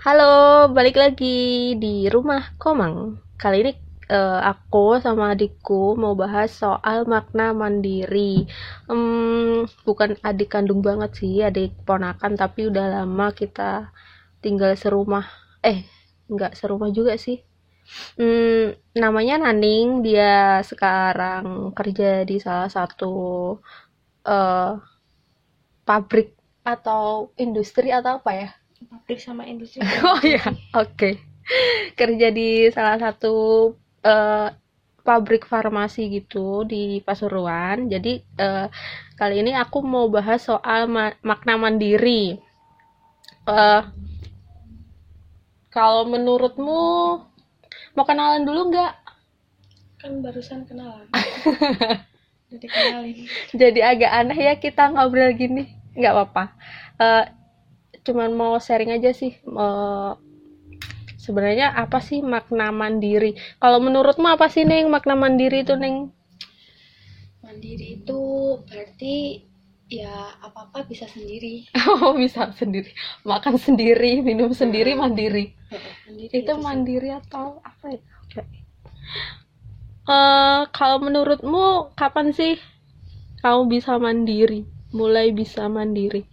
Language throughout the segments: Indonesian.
Halo, balik lagi di rumah Komang. Kali ini uh, aku sama adikku mau bahas soal makna mandiri. Um, bukan adik kandung banget sih, adik ponakan, tapi udah lama kita tinggal serumah. Eh, nggak serumah juga sih. Hmm, namanya Naning, dia sekarang kerja di salah satu uh, pabrik atau industri atau apa ya? Pabrik sama industri. oh ya, oke. Okay. Kerja di salah satu uh, pabrik farmasi gitu di Pasuruan. Jadi uh, kali ini aku mau bahas soal ma makna mandiri. Uh, kalau menurutmu mau kenalan dulu nggak? Kan barusan kenalan. Jadi kenalin. Jadi agak aneh ya kita ngobrol gini. Nggak apa-apa. Uh, cuman mau sharing aja sih. Uh, sebenarnya apa sih makna mandiri? Kalau menurutmu apa sih Neng makna mandiri itu Neng? Mandiri itu berarti ya apa-apa bisa sendiri. Oh bisa sendiri, makan sendiri, minum sendiri, mandiri. mandiri itu, itu mandiri atau apa ya? Uh, kalau menurutmu kapan sih kamu bisa mandiri? Mulai bisa mandiri?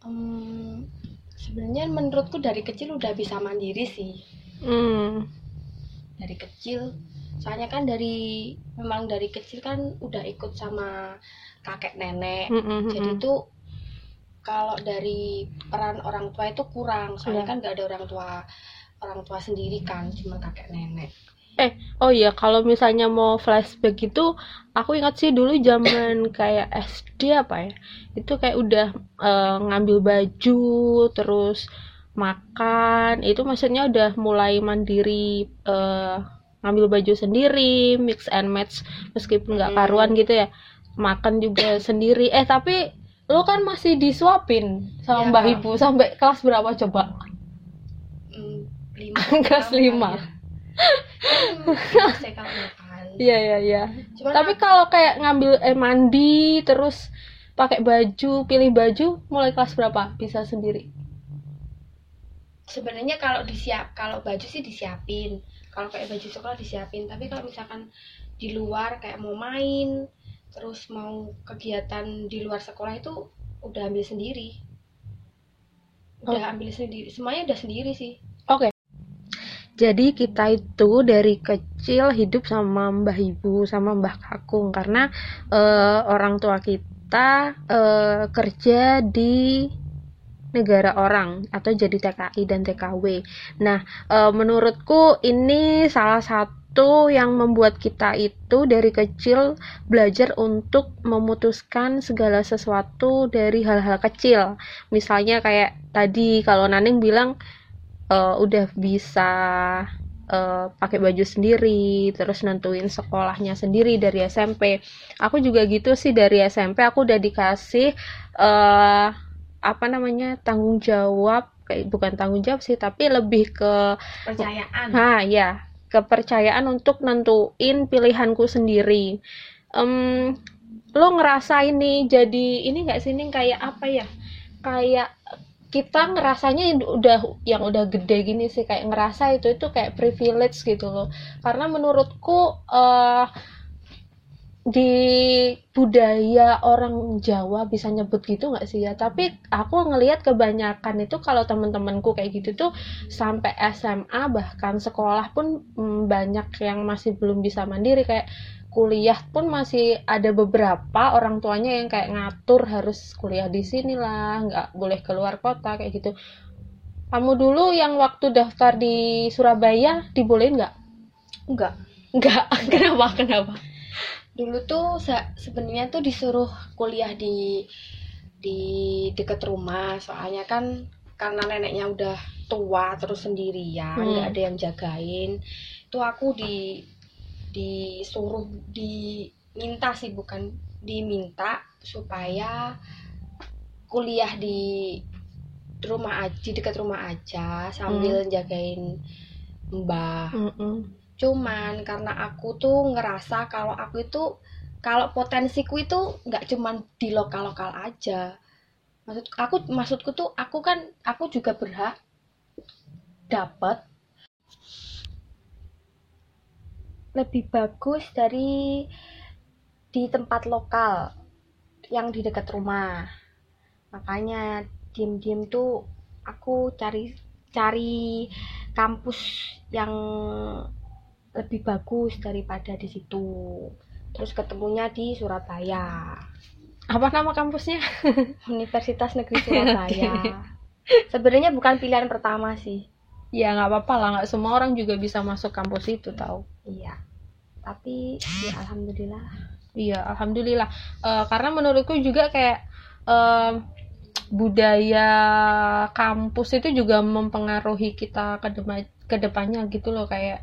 Um, sebenarnya menurutku dari kecil udah bisa mandiri sih hmm. dari kecil soalnya kan dari memang dari kecil kan udah ikut sama kakek nenek mm -hmm. jadi tuh kalau dari peran orang tua itu kurang soalnya yeah. kan gak ada orang tua orang tua sendiri kan cuma kakek nenek eh oh iya kalau misalnya mau flashback gitu aku ingat sih dulu zaman kayak SD apa ya itu kayak udah uh, ngambil baju terus makan itu maksudnya udah mulai mandiri uh, ngambil baju sendiri mix and match meskipun nggak karuan gitu ya makan juga sendiri. Eh tapi lo kan masih disuapin sama ya, mbak ibu sampai kelas berapa coba? Hmm, kelas lima. Ya Iya iya iya. Tapi kalau kayak ngambil eh mandi terus pakai baju, pilih baju mulai kelas berapa bisa sendiri? Sebenarnya kalau disiap kalau baju sih disiapin. Kalau kayak baju sekolah disiapin, tapi kalau misalkan di luar kayak mau main terus mau kegiatan di luar sekolah itu udah ambil sendiri. Udah oh. ambil sendiri. Semuanya udah sendiri sih. Jadi kita itu dari kecil hidup sama mbah ibu sama mbah kakung karena uh, orang tua kita uh, kerja di negara orang atau jadi TKI dan TKW. Nah, uh, menurutku ini salah satu yang membuat kita itu dari kecil belajar untuk memutuskan segala sesuatu dari hal-hal kecil. Misalnya kayak tadi kalau Naning bilang uh, udah bisa uh, pakai baju sendiri, terus nentuin sekolahnya sendiri dari SMP. Aku juga gitu sih dari SMP aku udah dikasih uh, apa namanya tanggung jawab kayak bukan tanggung jawab sih tapi lebih ke kepercayaan. Nah ya kepercayaan untuk nentuin pilihanku sendiri. Um, lo ngerasa ini jadi ini nggak sih ini kayak apa ya? Kayak kita ngerasanya udah yang udah gede gini sih kayak ngerasa itu itu kayak privilege gitu loh. Karena menurutku uh, di budaya orang Jawa bisa nyebut gitu nggak sih ya? Tapi aku ngelihat kebanyakan itu kalau temen-temenku kayak gitu tuh sampai SMA bahkan sekolah pun mm, banyak yang masih belum bisa mandiri. Kayak kuliah pun masih ada beberapa orang tuanya yang kayak ngatur harus kuliah di sini lah nggak boleh keluar kota kayak gitu. Kamu dulu yang waktu daftar di Surabaya dibolehin nggak? Nggak. Nggak. Kenapa? Kenapa? Dulu tuh se sebenarnya tuh disuruh kuliah di di dekat rumah. Soalnya kan karena neneknya udah tua terus sendirian nggak hmm. ada yang jagain tuh aku di disuruh diminta sih bukan diminta supaya kuliah di rumah aja di dekat rumah aja sambil mm. jagain mbah mm -mm. cuman karena aku tuh ngerasa kalau aku itu kalau potensiku itu nggak cuman di lokal lokal aja maksud aku maksudku tuh aku kan aku juga berhak dapat lebih bagus dari di tempat lokal yang di dekat rumah. Makanya diem-diem tuh aku cari cari kampus yang lebih bagus daripada di situ. Terus ketemunya di Surabaya. Apa nama kampusnya? Universitas Negeri Surabaya. Sebenarnya bukan pilihan pertama sih. Ya nggak apa-apa lah. Nggak semua orang juga bisa masuk kampus itu tahu iya. Tapi ya alhamdulillah. Iya alhamdulillah. Eh, karena menurutku juga kayak em, budaya kampus itu juga mempengaruhi kita ke ke depannya gitu loh. Kayak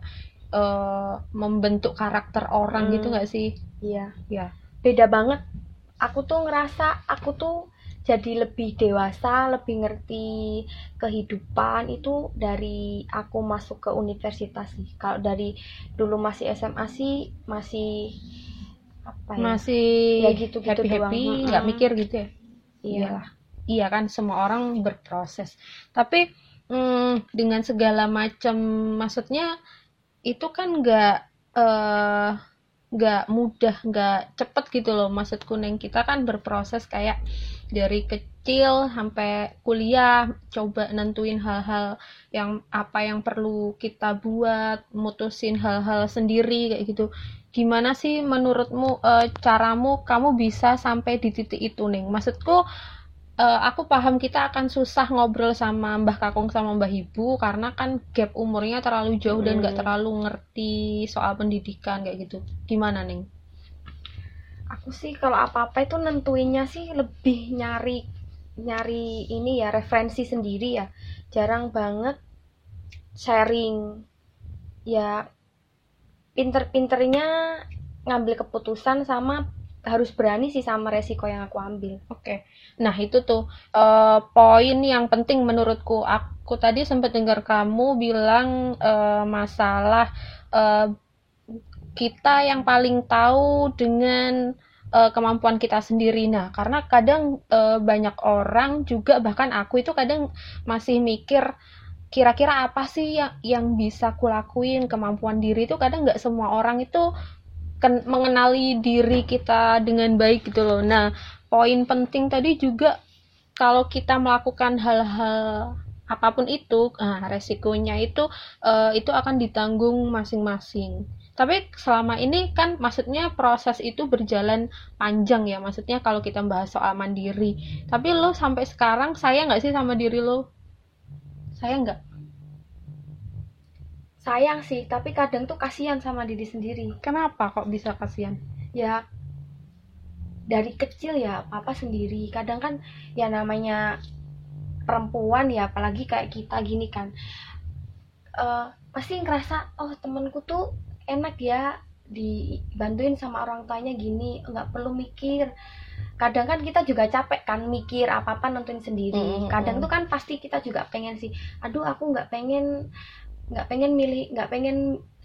eh, membentuk karakter orang Hmm. gitu nggak sih? Iya. Ya beda banget. Aku tuh ngerasa aku tuh jadi lebih dewasa lebih ngerti kehidupan itu dari aku masuk ke universitas sih. Kalau dari dulu masih SMA sih masih apa ya? Masih Ya gitu-gitu happy happy doang. nggak Mm-mm. mikir gitu ya? Iya. Iyalah. Iya kan semua orang berproses. Tapi mm, dengan segala macam maksudnya itu kan nggak eh, nggak mudah nggak cepet gitu loh. Maksudku neng kita kan berproses kayak dari kecil sampai kuliah coba nentuin hal-hal yang apa yang perlu kita buat mutusin hal-hal sendiri kayak gitu gimana sih menurutmu eh, caramu kamu bisa sampai di titik itu neng maksudku eh, aku paham kita akan susah ngobrol sama Mbah Kakung sama Mbah Ibu karena kan gap umurnya terlalu jauh dan nggak Hmm. terlalu ngerti soal pendidikan kayak gitu. Gimana, Neng? Aku sih kalau apa-apa itu nentuinnya sih lebih nyari nyari ini ya referensi sendiri ya jarang banget sharing ya pinter-pinternya ngambil keputusan sama harus berani sih sama resiko yang aku ambil Oke. Nah, itu tuh eh, poin yang penting menurutku. Aku tadi sempat dengar kamu bilang eh, masalah eh, kita yang paling tahu dengan eh, kemampuan kita sendiri. Nah, karena kadang eh, banyak orang juga bahkan aku itu kadang masih mikir kira-kira apa sih yang yang bisa kulakuin kemampuan diri itu kadang nggak semua orang itu ken- mengenali diri kita dengan baik gitu loh. Nah, poin penting tadi juga kalau kita melakukan hal-hal apa pun itu, nah, resikonya itu eh, itu akan ditanggung masing-masing. Tapi selama ini kan maksudnya proses itu berjalan panjang ya, maksudnya kalau kita bahas soal mandiri. Tapi lo sampai sekarang sayang nggak sih sama diri lo? Sayang nggak? sayang sih tapi kadang tuh kasihan sama diri sendiri Kenapa kok bisa kasihan? ya dari kecil ya papa sendiri kadang kan ya namanya perempuan ya apalagi kayak kita gini kan eh, pasti ngerasa oh temenku tuh enak ya dibantuin sama orang tuanya gini nggak perlu mikir. Kadang kan kita juga capek kan mikir apa apa nentuin sendiri. Mm, mm, kadang tuh kan pasti kita juga pengen sih aduh aku nggak pengen nggak pengen milih nggak pengen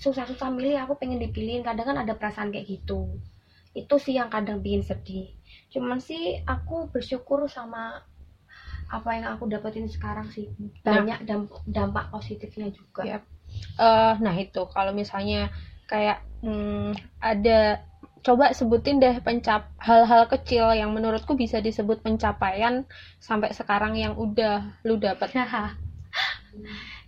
susah-susah milih aku pengen dipilihin. Kadang kan ada perasaan kayak gitu. Itu sih yang kadang bikin sedih. Cuman sih aku bersyukur sama apa yang aku dapetin sekarang sih. Banyak damp- dampak positifnya juga. Ya. eh nah itu kalau misalnya kayak hmm, ada coba sebutin deh pencap hal-hal kecil yang menurutku bisa disebut pencapaian sampai sekarang yang udah lu dapat.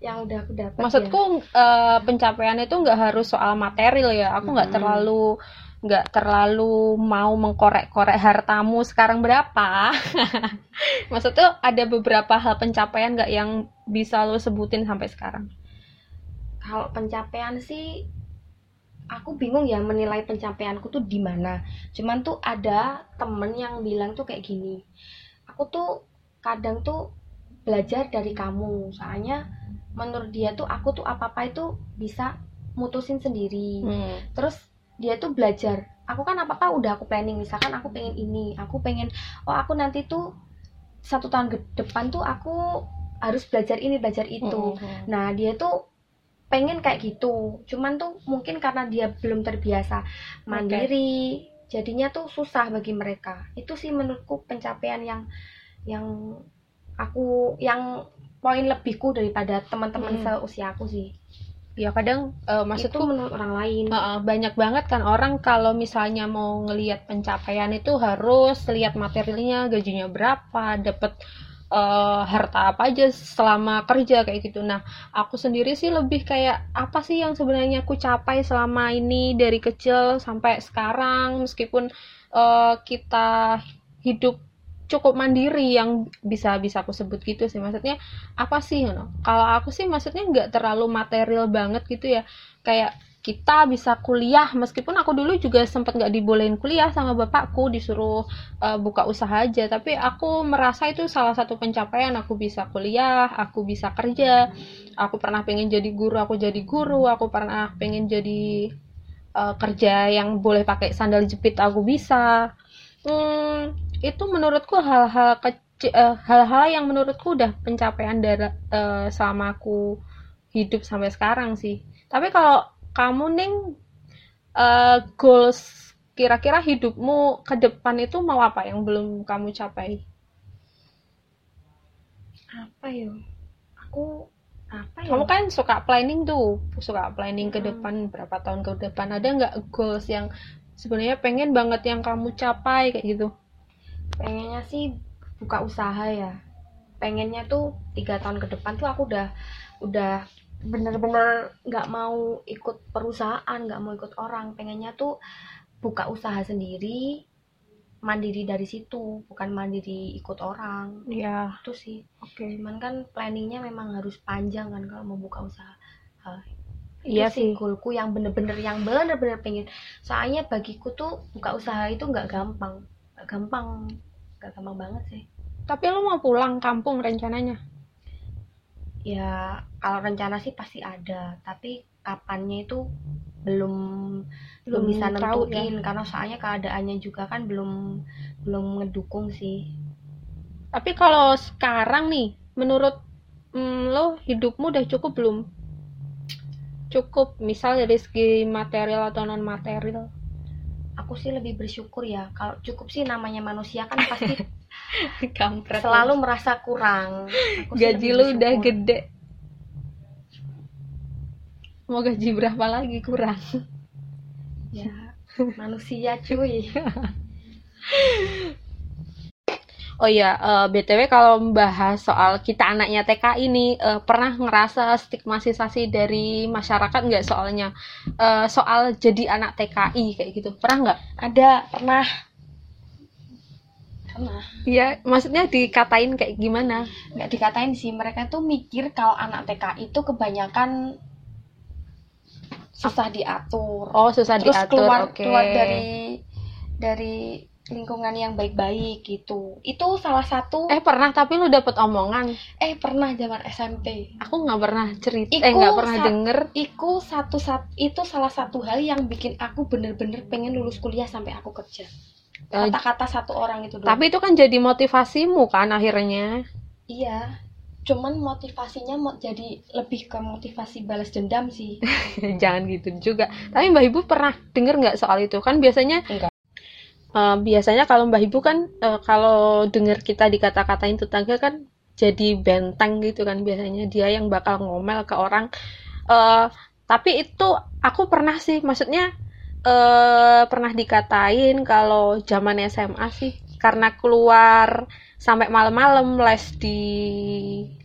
yang udah aku dapat Maksudku eh, pencapaian itu nggak harus soal material ya. Aku nggak Mm-mm. terlalu nggak terlalu mau mengkorek-korek hartamu sekarang berapa. Maksudnya ada beberapa hal pencapaian nggak yang bisa lo sebutin sampai sekarang? kalau pencapaian sih aku bingung ya menilai pencapaianku tuh di mana. Cuman tuh ada temen yang bilang tuh kayak gini aku tuh kadang tuh belajar dari kamu. Soalnya menurut dia tuh aku tuh apa apa itu bisa mutusin sendiri. Hmm. terus dia tuh belajar. Aku kan apa apa udah aku planning. Misalkan aku pengen ini aku pengen oh aku nanti tuh satu tahun ke depan tuh aku harus belajar ini belajar itu. Mm-mm. nah dia tuh pengen kayak gitu. Cuman tuh mungkin karena dia belum terbiasa mandiri jadinya tuh susah bagi mereka. Itu sih menurutku pencapaian yang yang aku yang poin lebihku daripada teman-teman Hmm. seusiaku sih. Ya kadang eh, itu maksudku menurut orang lain. Heeh, banyak banget kan orang kalau misalnya mau ngelihat pencapaian itu harus lihat materialnya, gajinya berapa, dapat eh, harta apa aja selama kerja kayak gitu. Nah, aku sendiri sih lebih kayak apa sih yang sebenarnya aku capai selama ini dari kecil sampai sekarang meskipun eh, kita hidup cukup mandiri yang bisa bisa aku sebut gitu sih maksudnya apa sih you know? kalau aku sih maksudnya nggak terlalu material banget gitu ya kayak kita bisa kuliah. Meskipun aku dulu juga sempat nggak dibolehin kuliah sama bapakku disuruh uh, buka usaha aja. Tapi aku merasa itu salah satu pencapaian. Aku bisa kuliah aku bisa kerja. Aku pernah pengen jadi guru aku jadi guru. Aku pernah pengen jadi uh, kerja yang boleh pakai sandal jepit aku bisa. Hmm, itu menurutku hal-hal kecil uh, hal-hal yang menurutku udah pencapaian dari uh, selama aku hidup sampai sekarang sih. Tapi kalau kamu nih uh, goals kira-kira hidupmu ke depan itu mau apa yang belum kamu capai? Apa ya? Aku apa ya? Kamu kan suka planning tuh suka planning ke Hmm. depan berapa tahun ke depan. Ada nggak goals yang sebenarnya pengen banget yang kamu capai kayak gitu? Pengennya sih buka usaha ya. Pengennya tuh tiga tahun ke depan tuh aku udah udah bener-bener nggak mau ikut perusahaan nggak mau ikut orang. Pengennya tuh buka usaha sendiri mandiri dari situ bukan mandiri ikut orang. Ya itu sih. Oke. Cuman kan planningnya memang harus panjang kan kalau mau buka usaha. Iya sih. goalku yang bener-bener yang bener-bener pengen. Soalnya bagiku tuh buka usaha itu nggak gampang. Nggak gampang. Nggak gampang banget sih. Tapi lu mau pulang kampung rencananya ya kalau rencana sih pasti ada tapi kapannya itu belum belum bisa ya. nentuin karena soalnya keadaannya juga kan belum belum ngedukung sih. Tapi kalau sekarang nih menurut mm, lo hidupmu udah cukup belum? Cukup misal dari segi material atau non material aku sih lebih bersyukur ya. Kalau cukup sih namanya manusia kan pasti kampret selalu merasa kurang. Aku gaji lu udah gede. Mau gaji berapa lagi? Kurang. Ya manusia cuy. Oh iya, eh, BTW kalau membahas soal kita anaknya TKI ini eh, pernah ngerasa stigmatisasi dari masyarakat nggak soalnya? Eh, soal jadi anak TKI kayak gitu. Pernah nggak? ada pernah pernah Iya, maksudnya dikatain kayak gimana? nggak dikatain sih mereka tuh mikir kalau anak TKI itu kebanyakan susah diatur Oh susah terus diatur, keluar oke. keluar dari dari lingkungan yang baik-baik gitu itu salah satu Eh pernah tapi lu dapet omongan. eh pernah zaman SMP Aku nggak pernah cerita, Iku eh nggak pernah denger. Iku satu sat itu salah satu hal yang bikin aku bener-bener pengen lulus kuliah sampai aku kerja Eh, kata-kata satu orang itu doang Tapi itu kan jadi motivasimu kan akhirnya. iya cuman motivasinya mau jadi lebih ke motivasi balas dendam sih Jangan gitu juga. Tapi Mbak Ibu pernah denger nggak soal itu? Kan biasanya Enggak. eh, biasanya kalau Mbak Ibu kan eh, kalau denger kita dikata-katain tetangga kan jadi benteng gitu kan biasanya dia yang bakal ngomel ke orang. Eh, tapi itu aku pernah sih, maksudnya eh pernah dikatain kalau zaman SMA sih karena keluar sampai malam-malam les di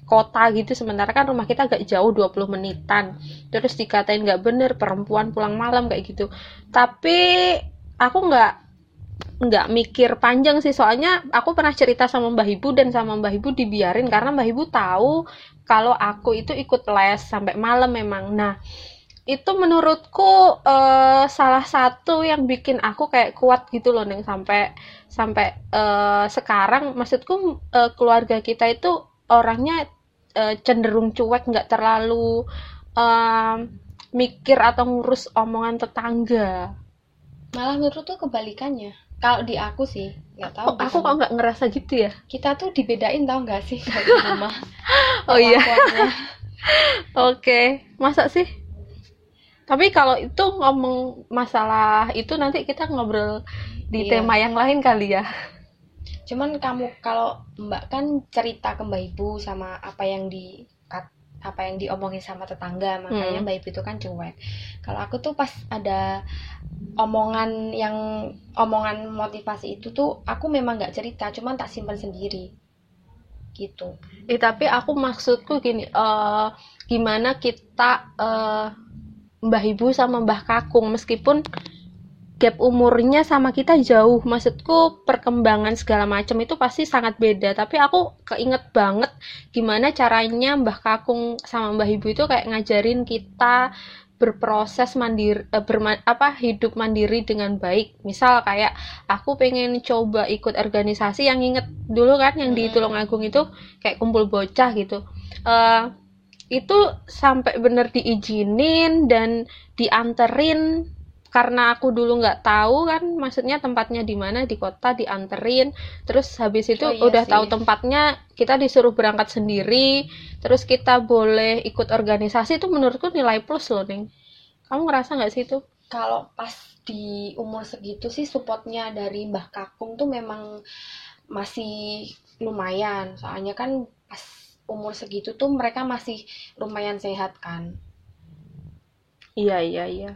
kota gitu sementara kan rumah kita agak jauh 20 menitan. Terus dikatain nggak bener perempuan pulang malam kayak gitu. Tapi aku nggak nggak mikir panjang sih soalnya aku pernah cerita sama Mbah Ibu dan sama Mbah Ibu dibiarin karena Mbah Ibu tahu kalau aku itu ikut les sampai malam memang. Nah itu menurutku eh, salah satu yang bikin aku kayak kuat gitu loh neng. Sampai sampai eh, sekarang maksudku eh, keluarga kita itu orangnya eh, cenderung cuek nggak terlalu em, mikir atau ngurus omongan tetangga. Malah menurut tuh kebalikannya. Kalau di aku sih nggak tahu Oh, aku kok nggak ngerasa gitu ya? Kita tuh dibedain tau nggak sih kalau di rumah Oh iya. Oke. Masa sih tapi kalau itu ngomong masalah itu nanti kita ngobrol di Iya. tema yang lain kali ya cuman kamu kalau mbak kan cerita ke mbak ibu sama apa yang di apa yang diomongin sama tetangga makanya Hmm. mbak ibu itu kan cuek kalau aku tuh pas ada omongan yang omongan motivasi itu tuh aku memang nggak cerita cuman tak simpan sendiri gitu Eh, tapi aku maksudku gini, eh gimana kita eh Mbah Ibu sama Mbah Kakung meskipun gap umurnya sama kita jauh, maksudku perkembangan segala macam itu pasti sangat beda. Tapi aku keinget banget gimana caranya Mbah Kakung sama Mbah Ibu itu kayak ngajarin kita berproses mandiri eh, apa hidup mandiri dengan baik. Misal kayak aku pengen coba ikut organisasi yang inget dulu kan yang di Mm-mm. Tulungagung itu kayak kumpul bocah gitu. Eh itu sampai bener diizinin dan dianterin. Karena aku dulu nggak tahu kan maksudnya tempatnya di mana di kota dianterin. Terus habis itu Oh iya udah sih. tahu tempatnya kita disuruh berangkat sendiri. Terus kita boleh ikut organisasi. Itu menurutku nilai plus loh Ning. Kamu ngerasa nggak sih itu? Kalau pas di umur segitu sih supportnya dari Mbah Kakung tuh memang masih lumayan. Soalnya kan pas umur segitu tuh mereka masih lumayan sehat kan? Iya iya iya.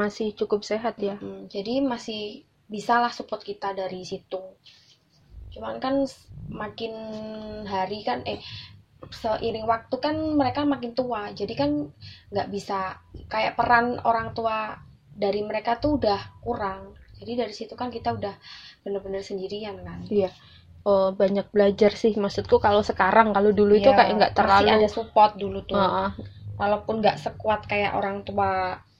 Masih cukup sehat ya. Mm, jadi masih bisalah support kita dari situ. Cuman kan makin hari kan eh seiring waktu kan mereka makin tua. Jadi kan nggak bisa kayak peran orang tua dari mereka tuh udah kurang. Jadi dari situ kan kita udah bener-bener sendirian kan. Iya oh, banyak belajar sih maksudku kalau sekarang kalau dulu itu Iya, kayak nggak terlalu ada support dulu tuh Heeh. walaupun nggak sekuat kayak orang tua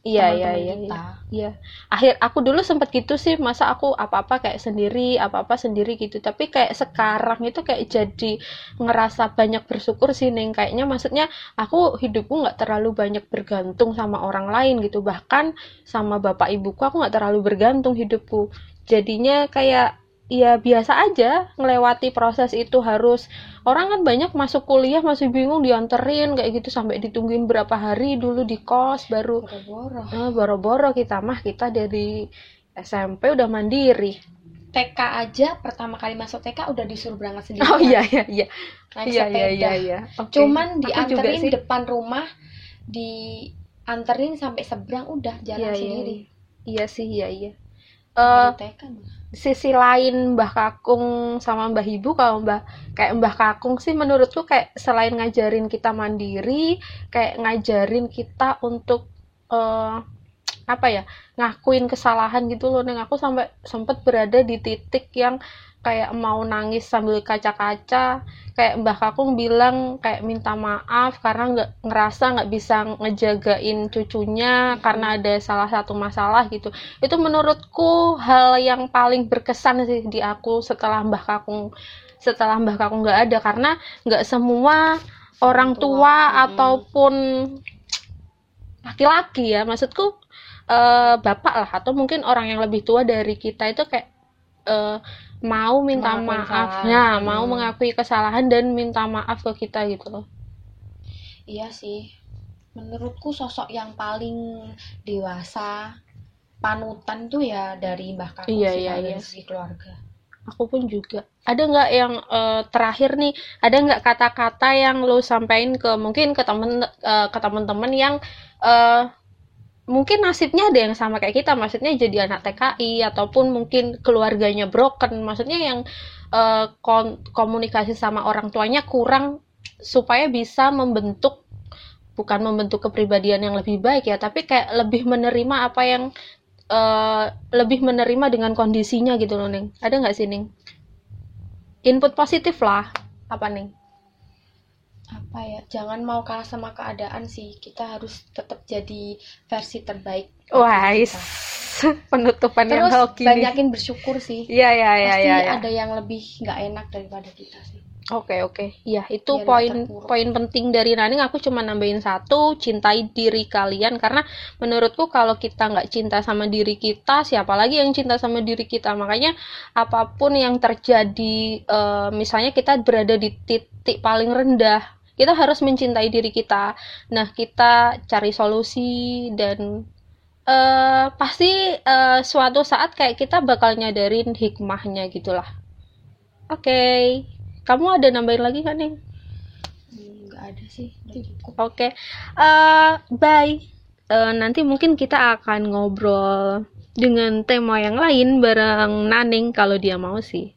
iya iya iya iya. Iya, akhir aku dulu sempet gitu sih, masa aku apa-apa kayak sendiri, apa-apa sendiri gitu. Tapi kayak sekarang itu kayak jadi ngerasa banyak bersyukur sih, Neng. Kayaknya maksudnya aku hidupku nggak terlalu banyak bergantung sama orang lain gitu. Bahkan sama bapak ibuku aku nggak terlalu bergantung hidupku. Jadinya kayak ya biasa aja ngelewati proses itu harus orang kan banyak masuk kuliah masih bingung dianterin kayak gitu sampai ditungguin berapa hari dulu di kos baru boro-boro boro-boro kita mah kita dari SMP udah mandiri. TK aja pertama kali masuk TK udah disuruh berangkat sendiri Oh iya iya iya. naik Iya sepeda iya iya iya. Cuman Aku dianterin depan rumah dianterin sampai seberang udah Iya, jalan iya, sendiri iya. Iya sih iya iya. Eh TK malah. Sisi lain Mbah Kakung sama Mbah Ibu kalau Mbah kayak Mbah Kakung sih menurutku kayak selain ngajarin kita mandiri, kayak ngajarin kita untuk eh apa ya ngakuin kesalahan gitu loh. Neng aku sampai sempet berada di titik yang kayak mau nangis sambil kaca-kaca kayak Mbah Kakung bilang kayak minta maaf karena nggak ngerasa nggak bisa ngejagain cucunya karena ada salah satu masalah gitu. Itu menurutku hal yang paling berkesan sih di aku setelah Mbah Kakung setelah Mbah Kakung nggak ada. Karena nggak semua orang tua, mm-mm. ataupun laki-laki ya maksudku eh, bapak lah atau mungkin orang yang lebih tua dari kita itu kayak eh, mau minta Mengakui maaf kesalahan. ya mau Hmm. mengakui kesalahan dan minta maaf ke kita gitu loh iya sih menurutku sosok yang paling dewasa panutan tuh ya dari Mbah Kakung Iya, iya, iya. segi keluarga aku pun juga ada nggak yang eh, terakhir nih ada nggak kata-kata yang lo sampaikan ke mungkin ke temen eh, ke teman-teman yang eh, mungkin nasibnya ada yang sama kayak kita maksudnya jadi anak TKI ataupun mungkin keluarganya broken. Maksudnya yang kon- komunikasi sama orang tuanya kurang supaya bisa membentuk bukan membentuk kepribadian yang lebih baik ya tapi kayak lebih menerima apa yang eh, lebih menerima dengan kondisinya gitu loh Ning. Ada nggak sih Ning? Input positif lah. Apa Ning apa ya jangan mau kalah sama keadaan sih kita harus tetap jadi versi terbaik kita. penutupan yang terus hoki nih banyakin bersyukur sih iya iya iya pasti iya iya. ada yang lebih nggak enak daripada kita sih Oke oke, iya itu Biar poin terpuruk. poin penting dari Naning. Aku cuma nambahin satu, cintai diri kalian karena menurutku kalau kita nggak cinta sama diri kita, siapa lagi yang cinta sama diri kita? Makanya apa pun yang terjadi, eh, misalnya kita berada di titik paling rendah, kita harus mencintai diri kita. Nah kita cari solusi dan eh pasti eh, suatu saat kayak kita bakal nyadarin hikmahnya gitulah. oke kamu ada nambahin lagi kan nih nggak ada sih udah cukup Oke, eh bye. Eh, nanti mungkin kita akan ngobrol dengan tema yang lain bareng Naning kalau dia mau sih.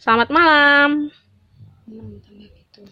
Selamat malam.